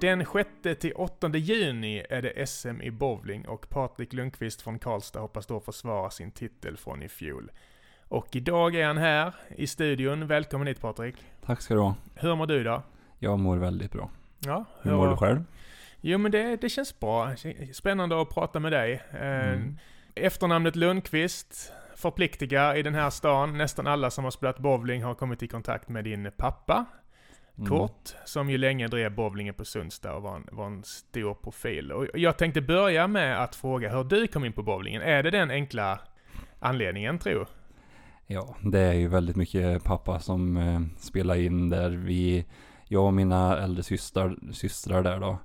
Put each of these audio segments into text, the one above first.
Den 6-8 juni är det SM i bowling och Patrik Lundqvist från Karlstad hoppas då försvara sin titel från i fjol. Och idag är han här i studion. Välkommen hit Patrik. Tack ska du ha. Hur mår du idag? Jag mår väldigt bra. Ja, Hur mår du själv? Jo men det, det känns bra. Spännande att prata med dig. Eh, Mm. Efternamnet Lundqvist förpliktigar i den här stan. Nästan alla som har spelat bowling har kommit i kontakt med din pappa, Mm. Kurt, som ju länge drev bowlingen på Sundsta och var en, var en stor profil. Och jag tänkte börja med att fråga hur du kom in på bowlingen. Är det den enkla anledningen, tror Ja, det är ju väldigt mycket pappa som eh, spelar in där. Vi, jag och mina äldre systrar, systrar där då,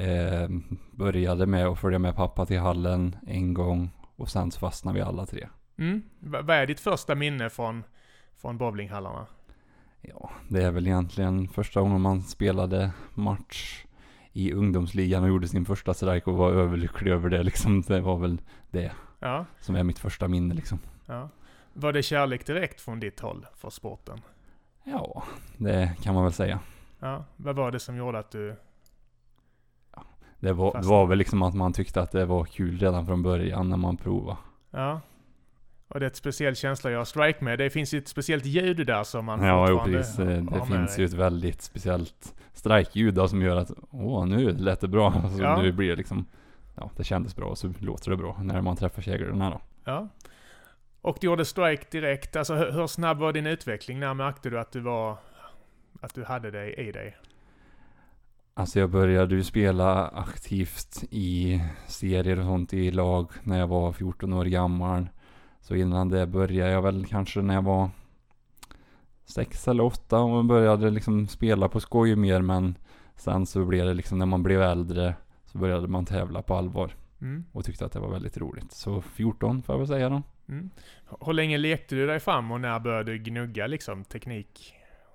eh, började med att följa med pappa till hallen en gång och sen så fastnade vi alla tre. mm? Va- Vad är ditt första minne från, från bowlinghallarna? Ja, det är väl egentligen första gången man spelade match i ungdomsligan och gjorde sin första strike och var överlycklig över det liksom. Det var väl det Ja, som är mitt första minne liksom. ja. Var det kärlek direkt från ditt håll för sporten? Ja, det kan man väl säga. Ja, vad var det som gjorde att du... Det var, det Fast- var väl liksom att man tyckte att det var kul redan från början när man provade. Ja. Och det är ett speciell känsla jag har strike med. Det finns ju ett speciellt ljud där som man Ja, fortfarande precis. Eh, Det med finns dig. ju ett väldigt speciellt strike-ljud som gör att åh, nu lät det bra. Alltså, Ja. Nu blir det liksom, ja, det kändes bra och så låter det bra när man träffar käglorna då. Ja. Och du gjorde strike direkt. Alltså hur, hur snabb var din utveckling? När märkte du att du var... Att du hade det i dig? Alltså jag började ju spela aktivt i serier och sånt i lag när jag var 14 år gammal. Så innan det började jag väl kanske när jag var sex eller åtta och började liksom spela på skoj mer men sen så blev det liksom när man blev äldre så började man tävla på allvar Mm. och tyckte att det var väldigt roligt. Så 14 får jag väl säga då. Mm. Hur länge lekte du dig fram och när började du gnugga liksom teknik?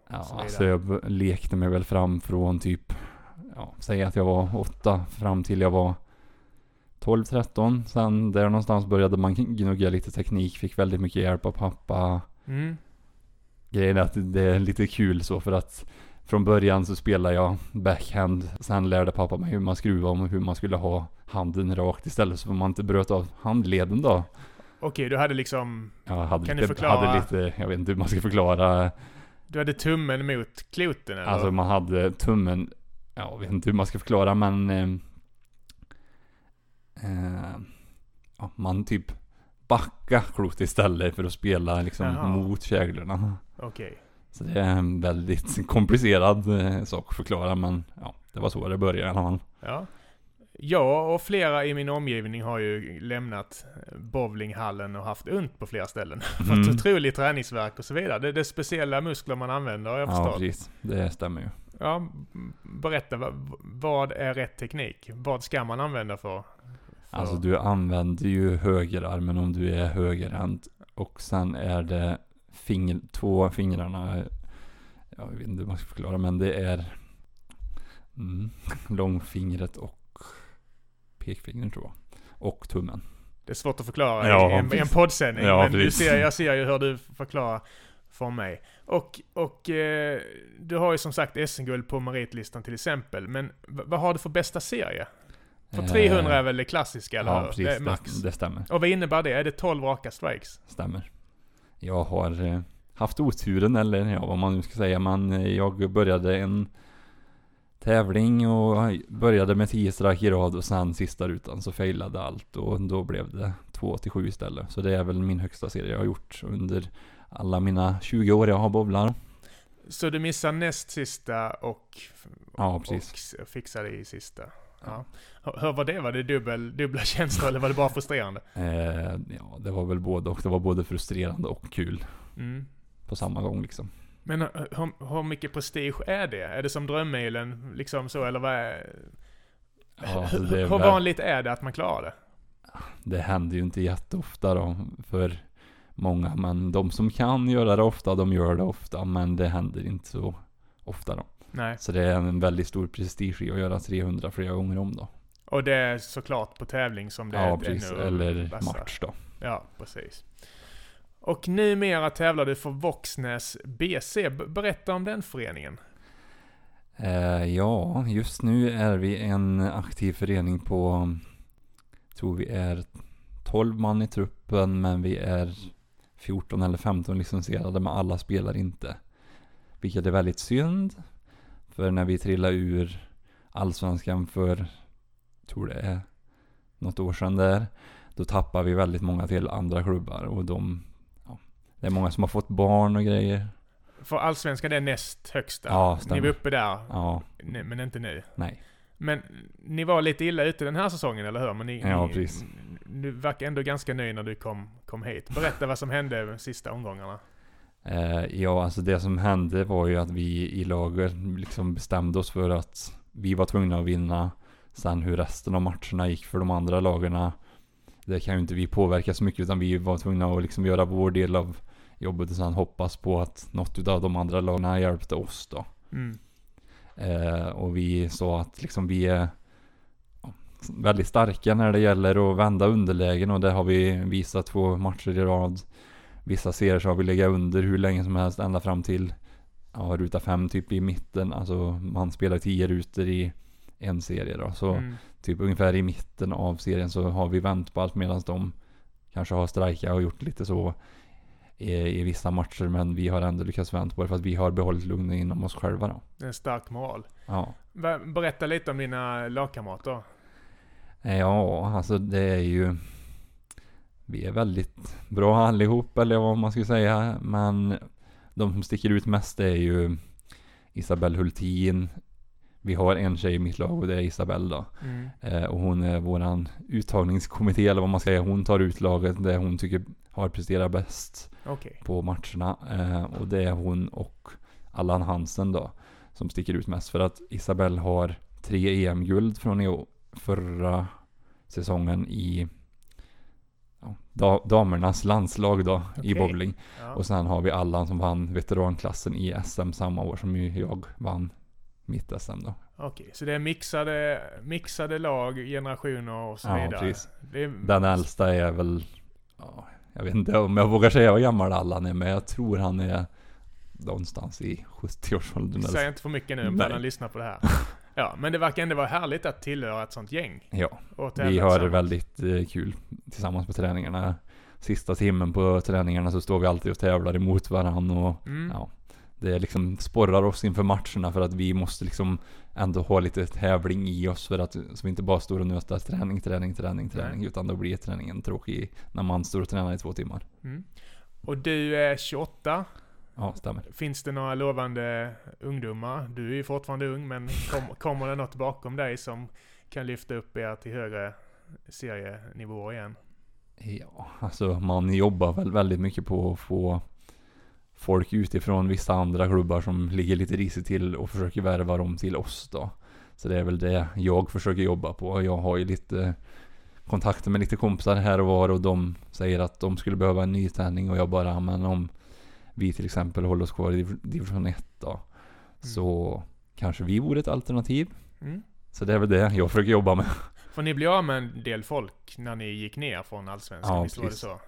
Ja, så alltså jag lekte mig väl fram från typ, ja, säg att jag var åtta fram till jag var 12-13. Sen där någonstans började man gnugga lite teknik, fick väldigt mycket hjälp av pappa. Mm. Grejen är att det är lite kul så för att från början så spelade jag backhand. Sen lärde pappa mig hur man skruvade och hur man skulle ha handen rakt istället så man inte bröt av handleden då. Okej, du hade liksom... Jag hade Kan du lite, förklara? hade lite, jag vet inte hur man ska förklara. Du hade tummen mot kloten eller? Alltså man hade tummen, ja, jag vet inte hur man ska förklara men eh, eh, ja, man typ backa klot istället för att spela liksom Jaha. mot käglorna. Okej. Så det är en väldigt komplicerad eh, sak att förklara men ja, det var så det började i alla fall. Ja. Jag och flera i min omgivning har ju lämnat bowlinghallen och haft ont på flera ställen. Fått Mm. otrolig träningsvärk och så vidare. Det är, det är speciella muskler man använder, har jag Ja, förstått. precis. Det stämmer ju. Ja, berätta, vad, vad är rätt teknik? Vad ska man använda för? Alltså du använder ju högerarmen om du är högerhänt. Och sen är det finger, två fingrarna. Jag vet inte hur man ska förklara men det är mm, långfingret och pekfingret tror jag. Och tummen. Det är svårt att förklara Ja, i en, en poddsändning. Ja, men du ser, jag ser ju hur du förklarar för mig. Och, och eh, du har ju som sagt SM-guld på meritlistan till exempel. Men vad har du för bästa serie? För 300 är väl det klassiska, eller Eh, Ja precis, Det max. det stämmer. Och vad innebär det? Är det 12 raka strikes? Stämmer. Jag har eh, haft oturen eller ja, vad man nu ska säga. Men eh, jag började en tävling och började med 10 strike i rad och sen sista rutan så failade allt och då blev det 2 till 7 istället. Så det är väl min högsta serie jag har gjort under alla mina 20 år jag har bowlar. Så du missar näst sista och, Ja, precis. och fixade i sista? Ja. Hur var det? Var det dubbel, dubbla känslor eller var det bara frustrerande? Eh, ja, det var väl både och. Det var både frustrerande och kul Mm. på samma gång liksom. Men hur, hur- mycket prestige är det? Är det som drömmilen, liksom så, eller vad är... Ja, alltså hur, hur vanligt är det att man klarar det? Det händer ju inte jätteofta då för många. Men de som kan göra det ofta, de gör det ofta. Men det händer inte så ofta då. Nej. Så det är en väldigt stor prestige i att göra 300 flera gånger om då. Och det är såklart på tävling som det är Ja, ännu precis. Eller vassare. match då. Ja, precis. Och numera tävlar du för Voxnäs BC. Berätta om den föreningen. Eh, ja, just nu är vi en aktiv förening på, tror vi är 12 man i truppen, men vi är 14 eller 15 licensierade, men alla spelar inte. Vilket är väldigt synd, för när vi trillade ur allsvenskan för, tror det är något år sedan där, då tappar vi väldigt många till andra klubbar och de, ja, det är många som har fått barn och grejer. För allsvenskan är näst högsta. Ja, ni stämmer. var uppe där, Ja, men inte nu. nej. Men ni var lite illa ute den här säsongen, eller hur? Men ni, Ja, ni, precis. Du verkar ändå ganska nöjd när du kom, kom hit. Berätta vad som hände de sista omgångarna. Eh, ja, alltså det som hände var ju att vi i laget liksom bestämde oss för att vi var tvungna att vinna. Sen hur resten av matcherna gick för de andra lagarna, det kan ju inte vi påverka så mycket utan vi var tvungna att liksom göra vår del av jobbet och sen hoppas på att något av de andra lagarna hjälpte oss då. Mm. Eh, och vi sa att liksom vi är väldigt starka när det gäller att vända underlägen och det har vi visat två matcher i rad. Vissa serier så har vi legat under hur länge som helst ända fram till ja, ruta fem typ i mitten. Alltså man spelar tio rutor i en serie då. Så Mm. typ ungefär i mitten av serien så har vi vänt på allt medan de kanske har strejkat och gjort lite så i, i vissa matcher. Men vi har ändå lyckats vända på det för att vi har behållit lugnet inom oss själva då. Det är en stark moral. Ja. Berätta lite om dina lagkamrater. Ja, alltså det är ju Vi är väldigt bra allihop eller vad man ska säga. Men De som sticker ut mest är ju Isabelle Hultin. Vi har en tjej i mitt lag och det är Isabelle då. Mm. eh, Och hon är våran uttagningskommitté eller vad man ska säga. Hon tar ut laget det hon tycker har presterat bäst Okej. på matcherna. Eh, Och det är hon och Allan Hansen då Som sticker ut mest. För att Isabelle har tre EM-guld från i år, förra säsongen i da, damernas landslag då i Okej. bowling. Ja. Och sen har vi Allan som vann veteranklassen i SM samma år som ju jag vann mitt SM då. Okej, så det är mixade, mixade lag, generationer och så Ja, vidare. precis. Är, Den äldsta är väl, ja, jag vet inte om jag vågar säga hur gammal Allan är, men jag tror han är någonstans i 70-årsåldern. eller Säg inte för mycket nu om han lyssnar på det här. Ja, men det verkar ändå vara härligt att tillhöra ett sånt gäng. Ja, vi har väldigt eh, kul tillsammans på träningarna. Sista timmen på träningarna så står vi alltid och tävlar emot varandra och Mm. ja, det liksom sporrar oss inför matcherna för att vi måste liksom ändå ha lite tävling i oss för att så vi inte bara står och nöter träning, träning, träning, träning Nej. utan då blir träningen tråkig när man står och tränar i två timmar. Mm. Och du är 28. Ja, stämmer. Finns det några lovande ungdomar? Du är ju fortfarande ung, men kom, kommer det något bakom dig som kan lyfta upp er till högre serienivåer igen? Ja, alltså man jobbar väl väldigt mycket på att få folk utifrån vissa andra klubbar som ligger lite risigt till och försöker värva dem till oss då. Så det är väl det jag försöker jobba på. Jag har ju lite kontakter med lite kompisar här och var och de säger att de skulle behöva en ny träning och jag bara, men om vi till exempel håller oss kvar i div- division 1 då, så kanske vi vore ett alternativ. Mm. Så det är väl det jag försöker jobba med. För ni blev av med en del folk när ni gick ner från Allsvenskan, Ja, visst var det så?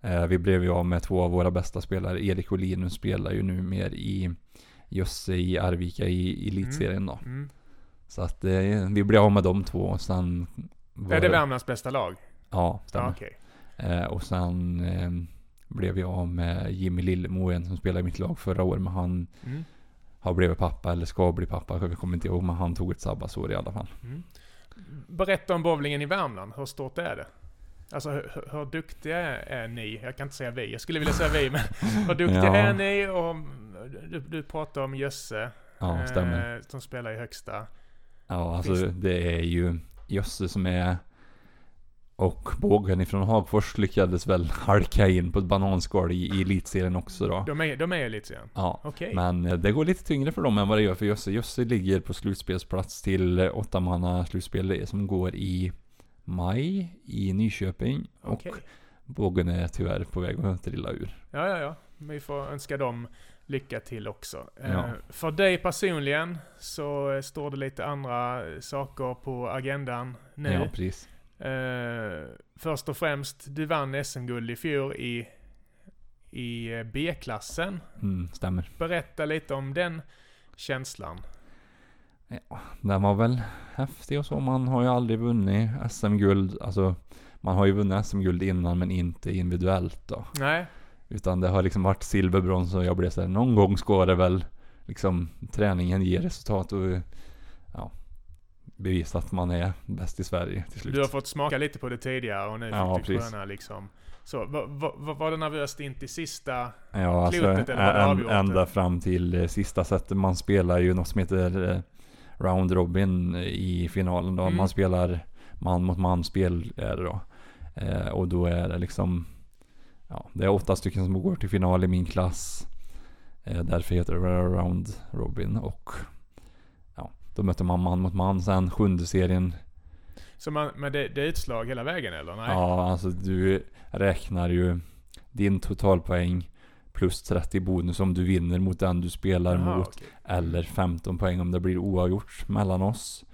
Eh, vi blev ju av med två av våra bästa spelare. Erik och Linus spelar ju nu mer i Jösse i Arvika i elitserien då. Mm. Så att eh, vi blev av med de två och sen... var Är det Värmlands bästa lag? Ja, stämmer. Ja, okej. Eh, och sen eh, blev jag av med Jimmy Lillemo igen som spelade i mitt lag förra året. Men han Mm. har blivit pappa eller ska bli pappa. Jag kommer inte ihåg men han tog ett sabbatsår i alla fall. Mm. Berätta om bowlingen i Värmland. Hur stort är det? Alltså hur, hur- duktiga är ni? Jag kan inte säga vi, jag skulle vilja säga vi, men hur duktiga Ja. är ni? Och du, du pratar om Jösse, Ja, eh, som spelar i högsta. Ja, alltså Visst. det är ju Jösse som är och bågen ifrån Hagfors lyckades väl halka in på ett bananskal i, i elitserien också då. De är, de är elitserien? Ja, Okej. men eh, det går lite tyngre för dem än vad det gör för Jösse. Jösse ligger på slutspelsplats till eh, åttamanna slutspel som går i maj i Nyköping. Okej. Och bågen är tyvärr på väg att trilla ur. Ja, ja, ja. Vi får önska dem lycka till också. Eh, Ja. För dig personligen så eh, står det lite andra saker på agendan nu. Ja, precis. Eh, först och främst, du vann SM-guld i fjol i, i eh, B-klassen. Mm, stämmer. Berätta lite om den känslan. Ja, den var väl häftig och så. Man har ju aldrig vunnit SM-guld. Alltså, man har ju vunnit SM-guld innan men inte individuellt då. Nej, Utan det har liksom varit silver, brons och jag blev såhär, någon gång ska det väl liksom träningen ge resultat och bevisa att man är bäst i Sverige till slut. du har fått smaka lite på det tidigare och nu Ja, fick du sköna liksom. Så, var, var, var det nervöst in till sista? Ja, alltså Klotet, eller var det ä- avgjort, ända fram till eh, sista sättet. Man spelar ju något som heter eh, Round Robin i finalen då. Mm. Man spelar man mot man spel är det då. Eh, och då är det liksom, ja, det är åtta stycken som går till final i min klass. Eh, därför heter det Round Robin och då möter man man mot man. Sen sjunde serien Så man, men det, det är utslag hela vägen eller? Nej? Ja, alltså du räknar ju din totalpoäng plus 30 bonus om du vinner mot den du spelar Jaha, mot. okej. Eller 15 poäng om det blir oavgjort mellan oss.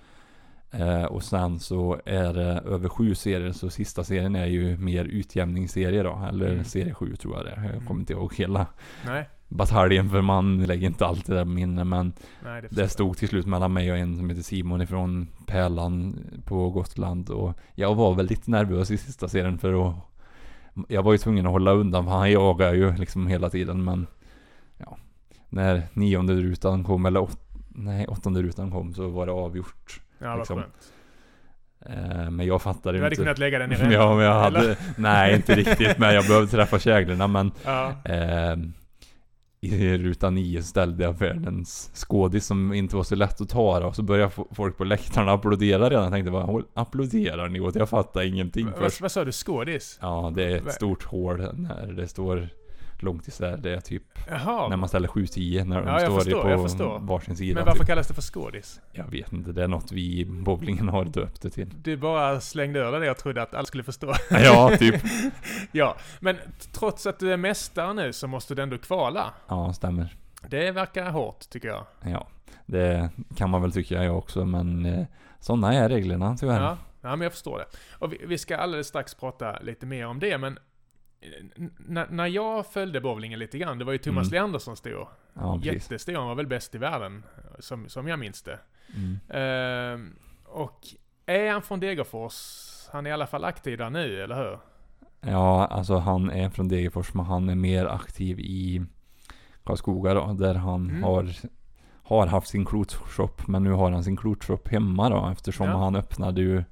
Eh, och sen så är det över sju serier, så sista serien är ju mer utjämningsserie då. Eller Mm. serie 7 tror jag det är. Jag Mm. kommer inte ihåg hela Nej, bataljen för man lägger inte alltid det minne. Men nej det, det stod till slut mellan mig och en som heter Simon ifrån Pärlan på Gotland. Och jag var väl lite nervös i sista serien för att jag var ju tvungen att hålla undan för han jagar ju liksom hela tiden men ja. När nionde rutan kom eller åt, nej åttonde rutan kom så var det avgjort. Ja, vad liksom. skönt. Eh, men jag fattade Du ju hade inte. kunnat lägga den i rännan. ja men jag eller? hade, nej inte riktigt men jag behövde träffa käglorna men Ja. Eh, I ruta 9 ställde jag världens skådis som inte var så lätt att ta då. Så började folk på läktarna applådera redan. Jag tänkte vad applåderar ni åt? Jag fattar ingenting Vad, först. vad sa du? Skådis? Ja, det är ett stort hål när det står långt isär. Det är typ Jaha. när man ställer 7-10 när de Ja, jag står förstår, på jag varsin sida. Men varför typ. kallas det för skådis? Jag vet inte, det är något vi i bowlingen har döpt det till. Du bara slängde över det och trodde att alla skulle förstå. Ja, typ. ja, men trots att du är mästare nu så måste du ändå kvala. Ja, stämmer. Det verkar hårt, tycker jag. Ja, det kan man väl tycka jag också, men eh, sådana är reglerna tyvärr. Ja, ja, men jag förstår det. Och vi, vi ska alldeles strax prata lite mer om det, men n- när jag följde bowlingen lite grann, det var ju Thomas Mm. Leander som stod. Ja. Jättestor, han var väl bäst i världen, som, som jag minns det. Mm. Ehm, och är han från Degerfors? Han är i alla fall aktiv där nu, eller hur? Ja, alltså han är från Degerfors men han är mer aktiv i Karlskoga då, där han Mm. har, har haft sin klotshop men nu har han sin klotshop hemma då eftersom Ja. han öppnade ju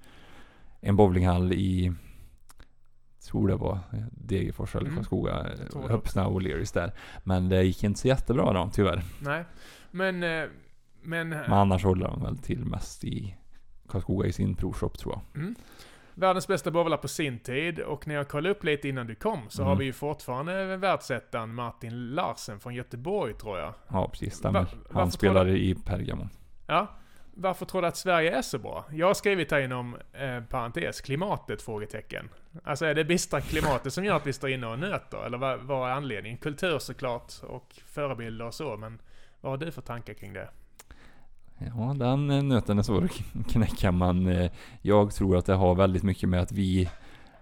en bowlinghall i tror det var Degerfors eller Mm. Karlskoga, det Höpsna och O'Learys där. Men det gick inte så jättebra då tyvärr. Nej. Men, eh, men, Men annars håller han väl till mest i Karlskoga i sin provshop tror jag. mm. världens bästa bowlar på sin tid och när jag kollade upp lite innan du kom så Mm. har vi ju fortfarande världsettan Martin Larsen från Göteborg tror jag. Ja precis, stämmer. Va- han spelar i Pergamon. Ja. Varför tror du att Sverige är så bra? Jag har skrivit här inom eh, parentes, klimatet? frågetecken. Alltså är det bistra klimatet som gör att vi står inne och nöter? Eller vad, vad är anledningen? Kultur såklart och förebilder och så, men vad har du för tankar kring det? Ja, den eh, nöten är svår att knäcka men eh, jag tror att det har väldigt mycket med att vi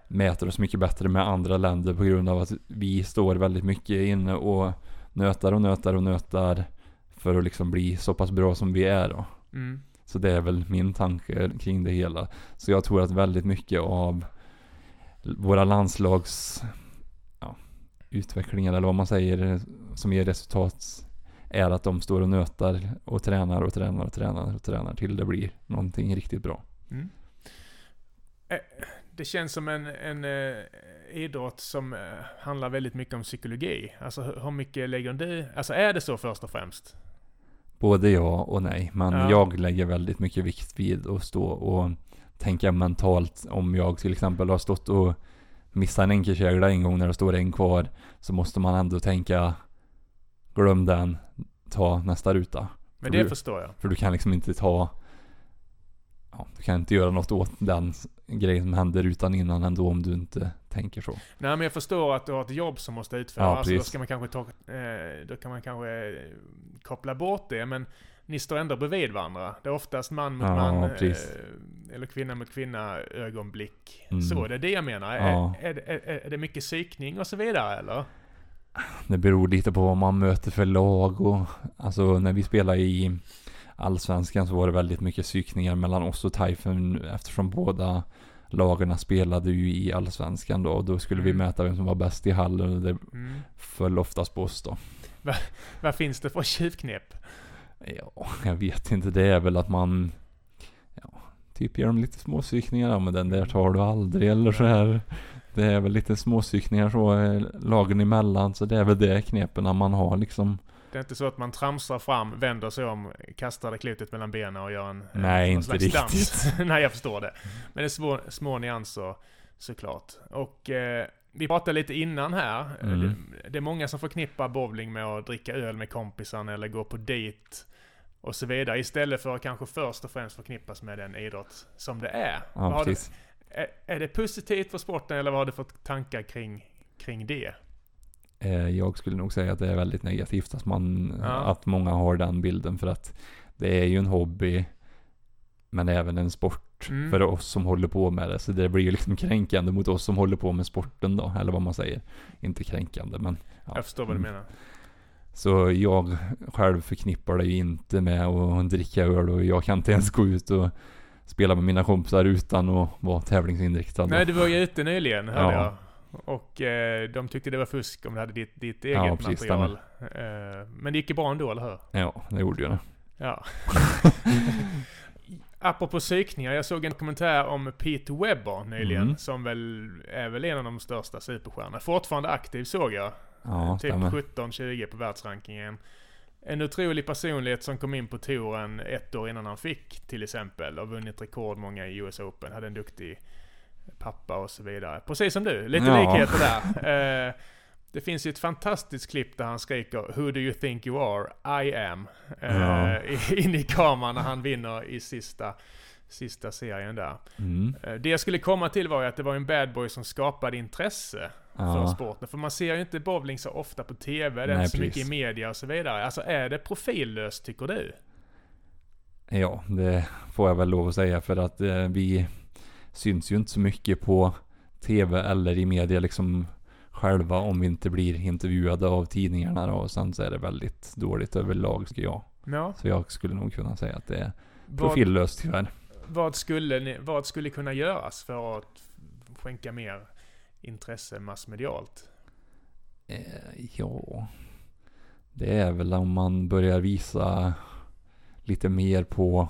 mäter oss mycket bättre med andra länder på grund av att vi står väldigt mycket inne och nötar och nötar och nötar för att liksom bli så pass bra som vi är då. Mm. Så det är väl min tanke kring det hela. Så jag tror att väldigt mycket av våra landslags ja, utvecklingar eller vad man säger som ger resultat är att de står och nötar och tränar och tränar och tränar och tränar till det blir någonting riktigt bra. Mm. Eh, Det känns som en, en eh, idrott som eh, handlar väldigt mycket om psykologi. Alltså hur, hur mycket lägger du... Alltså är det så först och främst? Både ja och nej, men Ja. jag lägger väldigt mycket vikt vid att stå och tänka mentalt. Om jag till exempel har stått och missat en enkelkägla en gång när det står en kvar, så måste man ändå tänka glöm den, ta nästa ruta. Men För det du- förstår jag. För du kan liksom inte ta, ja, du kan inte göra något åt den grejen som händer utan innan ändå om du inte tänker så. Nej men jag förstår att du har ett jobb som måste utföras. Ja, alltså, då ska man kanske ta, eh, då kan man kanske eh, koppla bort det. Men ni står ändå bredvid varandra. Det är oftast man mot Ja, man. Eh, eller kvinna mot kvinna ögonblick. Mm. Så det är det jag menar. Ja. Är, är, är, är det mycket psykning och så vidare eller? Det beror lite på vad man möter för lag och alltså när vi spelar i allsvenskan så var det väldigt mycket psykningar mellan oss och Typhoon eftersom båda lagarna spelade ju i allsvenskan då och då skulle vi Mm. mäta vem som var bäst i hallen och det Mm. föll oftast på oss då. Vad finns det för tjuvknep? Ja, jag vet inte. Det är väl att man ja, typ ger dem lite småsykningar. Ja, men den där tar du aldrig eller så här. Det är väl lite småsykningar så eh, lagen emellan. Så det är väl det knepen man har liksom. Det är inte så att man tramsar fram, vänder sig om, kastar det klotet mellan benen och gör en Nej, någon inte slags riktigt. dans. Nej, jag förstår det. Men det är små, små nyanser såklart. Och eh, vi pratade lite innan här. Mm. Det, det är många som förknippar bowling med att dricka öl med kompisarna eller gå på dejt och så vidare. Istället för att kanske först och främst förknippas med den idrott som det är. Ja, har du, precis. är, är det positivt för sporten eller vad har du för tankar kring, kring det? Eh, jag skulle nog säga att det är väldigt negativt att man, Ja. att många har den bilden för att det är ju en hobby. Men även en sport Mm. för oss som håller på med det. Så det blir ju liksom kränkande mot oss som håller på med sporten då. Eller vad man säger. Inte kränkande men. ja. Jag förstår vad du Mm. menar. Så jag själv förknippar det ju inte med att dricka öl och jag kan inte ens gå ut och spela med mina kompisar utan att vara tävlingsinriktad. Nej, du var ju ute nyligen hörde Ja. jag. Och eh, de tyckte det var fusk om du hade ditt, ditt eget Ja, precis, material. Eh, men det gick ju bra ändå, eller hur? Ja, det gjorde jag det. Ja. Apropå psykningar, jag såg en kommentar om Pete Webber nyligen, Mm. som väl är väl en av de största superstjärnorna. Fortfarande aktiv såg jag. Ja, typ stämmer. 17-20 på världsrankingen. En otrolig personlighet som kom in på touren ett år innan han fick till exempel och vunnit rekordmånga i US Open. Hade en duktig pappa och så vidare. Precis som du, lite Ja. likheter där. Eh, det finns ju ett fantastiskt klipp där han skriker 'Who do you think you are? I am' eh, Ja. in i kameran när han vinner i sista, sista serien där. Mm. Eh, Det jag skulle komma till var ju att det var en bad boy som skapade intresse för Ja. sporten. För man ser ju inte bowling så ofta på TV, det är inte så mycket i media och så vidare. Alltså är det profillöst tycker du? ja, det får jag väl lov att säga för att eh, vi syns ju inte så mycket på TV eller i media liksom själva om vi inte blir intervjuade av tidningarna då. Och sen så är det väldigt dåligt överlag tycker jag. Ja. Så jag skulle nog kunna säga att det är profillöst tyvärr. vad, skulle ni, vad skulle kunna göras för att skänka mer intresse massmedialt? Eh, ja, det är väl om man börjar visa lite mer på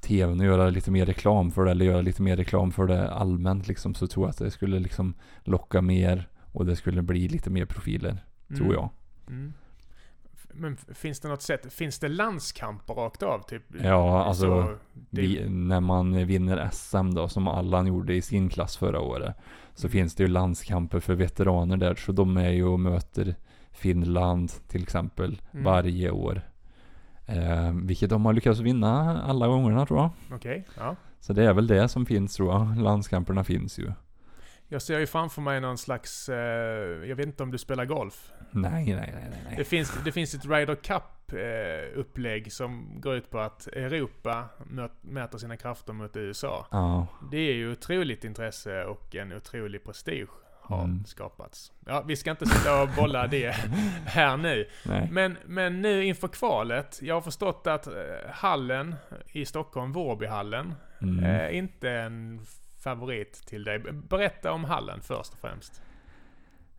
tvn och göra lite mer reklam för det eller göra lite mer reklam för det allmänt liksom så tror jag att det skulle liksom locka mer och det skulle bli lite mer profiler, tror Mm. jag. Mm. Men finns det något sätt? Finns det landskamper rakt av? Typ? Ja, alltså Så det- vi, när man vinner SM då som Allan gjorde i sin klass förra året så Mm. finns det ju landskamper för veteraner där så de är ju och möter Finland till exempel Mm. varje år. Eh, vilket de har lyckats vinna alla gångerna tror jag. Okej, ja. Så det är väl det som finns tror jag. Landskamperna finns ju. Jag ser ju framför mig någon slags, eh, jag vet inte om du spelar golf? Nej, nej, nej, nej. Det finns, det finns ett Ryder Cup-upplägg som går ut på att Europa mäter sina krafter mot USA. Ja, Det är ju otroligt intresse och en otrolig prestige har Mm. skapats. Ja, vi ska inte sitta och bolla det här nu. nej. Men, men nu inför kvalet, jag har förstått att eh, hallen i Stockholm, Vårbyhallen, Mm. är inte en favorit till dig. Berätta om hallen först och främst.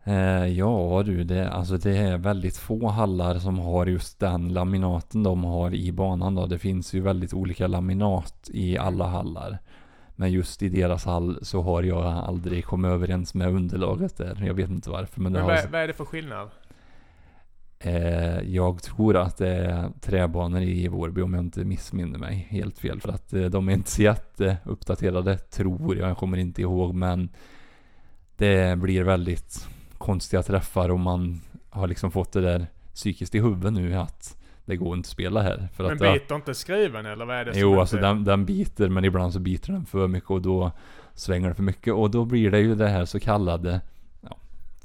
Eh, ja du, det, alltså det är väldigt få hallar som har just den laminaten de har i banan då. Det finns ju väldigt olika laminat i alla hallar. Men just i deras hall så har jag aldrig kommit överens med underlaget där. Jag vet inte varför men Men har... vad, vad är det för skillnad? Eh, jag tror att det är träbanor i Vårby om jag inte missminner mig helt fel. För att eh, de är inte så jätteuppdaterade tror jag. Jag kommer inte ihåg men det blir väldigt konstiga träffar och man har liksom fått det där psykiskt i huvudet nu att det går inte att spela här. För Men att biter inte skruven eller vad är det som Jo, alltså den, den biter men ibland så biter den för mycket och då svänger det för mycket och då blir det ju det här så kallade ja,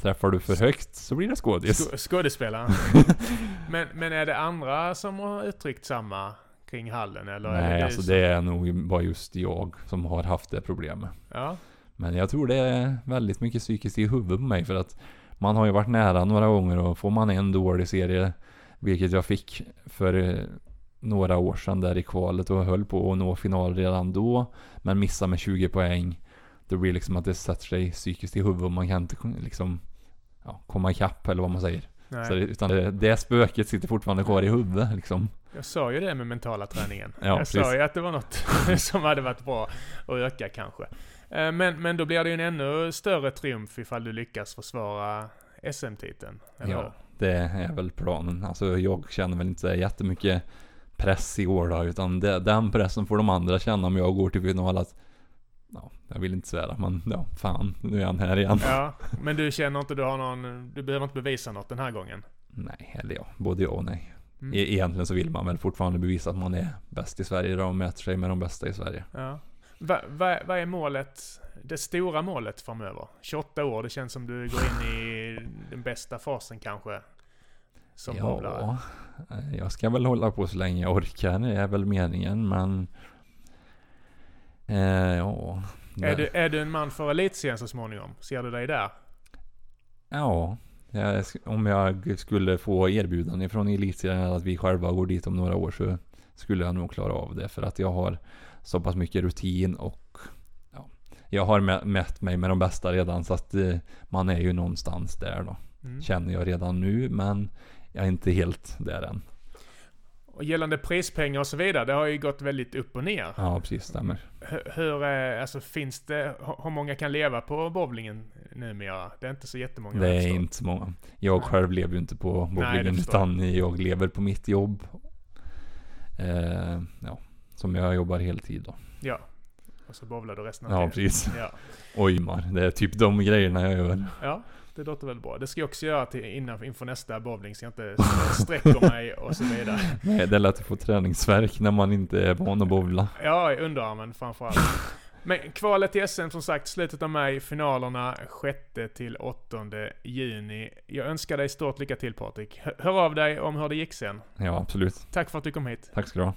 Träffar du för högt så blir det skådis. Sk- Skådespelaren. men, men är det andra som har uttryckt samma kring hallen eller? är Nej, det alltså det är nog bara just jag som har haft det problemet. Ja. Men jag tror det är väldigt mycket psykiskt i huvudet på mig för att man har ju varit nära några gånger och får man en dålig serie, vilket jag fick för eh, några år sedan där i kvalet och höll på att nå final redan då. Men missade med 20 poäng. Det blir liksom att det sätter sig psykiskt i huvudet och man kan inte liksom ja, komma ikapp eller vad man säger. Så det, utan det, det spöket sitter fortfarande kvar i huvudet liksom. Jag sa ju det med mentala träningen. Ja, jag precis. sa ju att det var något som hade varit bra att öka kanske. Eh, Men, men då blir det ju en ännu större triumf ifall du lyckas försvara SM-titeln. Ja, det är väl planen. Alltså jag känner väl inte jättemycket press i år då, utan det, den pressen får de andra känna om jag går till final att Ja, jag vill inte svära men ja, fan, nu är han här igen. Ja, men du känner inte du har någon, du behöver inte bevisa något den här gången? Nej, eller ja, både ja och nej. Mm. E- Egentligen så vill man väl fortfarande bevisa att man är bäst i Sverige då och mäter sig med de bästa i Sverige. Ja. Vad va, vad är målet, det stora målet framöver? 28 år, det känns som du går in i den bästa fasen kanske? Som ja, eh, jag ska väl hålla på så länge jag orkar, det är väl meningen men eh, Ja. Är du, är du en man för elitserien så småningom? Ser du dig där? Ja, jag, om jag skulle få erbjudande från elitserien att vi själva går dit om några år så skulle jag nog klara av det för att jag har så pass mycket rutin och ja, jag har mä- mätt mig med de bästa redan så att eh, man är ju någonstans där då. Mm. Känner jag redan nu men jag är inte helt där än. Och gällande prispengar och så vidare, det har ju gått väldigt upp och ner. Ja, precis stämmer. Hur, hur är, alltså finns det, hur många kan leva på bowlingen numera? Det är inte så jättemånga. Det är inte så många. Jag själv lever ju inte på bowlingen jag. utan jag lever på mitt jobb. Eh, ja, som jag jobbar heltid då. Ja. Och så bowlar du resten av Ja, tiden. precis. Ja. Ojmar, det är typ de grejerna jag gör. ja, det låter väl bra. Det ska jag också göra till, innan, inför nästa bowling så jag inte sträcker mig och så vidare. Nej, det är lätt att få träningsverk när man inte är van att bowla. Ja, i underarmen framförallt. Men kvalet till SM som sagt, slutet av maj, finalerna 6 till 8 juni. Jag önskar dig stort lycka till Patrik. Hör- Hör av dig om hur det gick sen. Ja, absolut. Tack för att du kom hit. Tack ska du ha.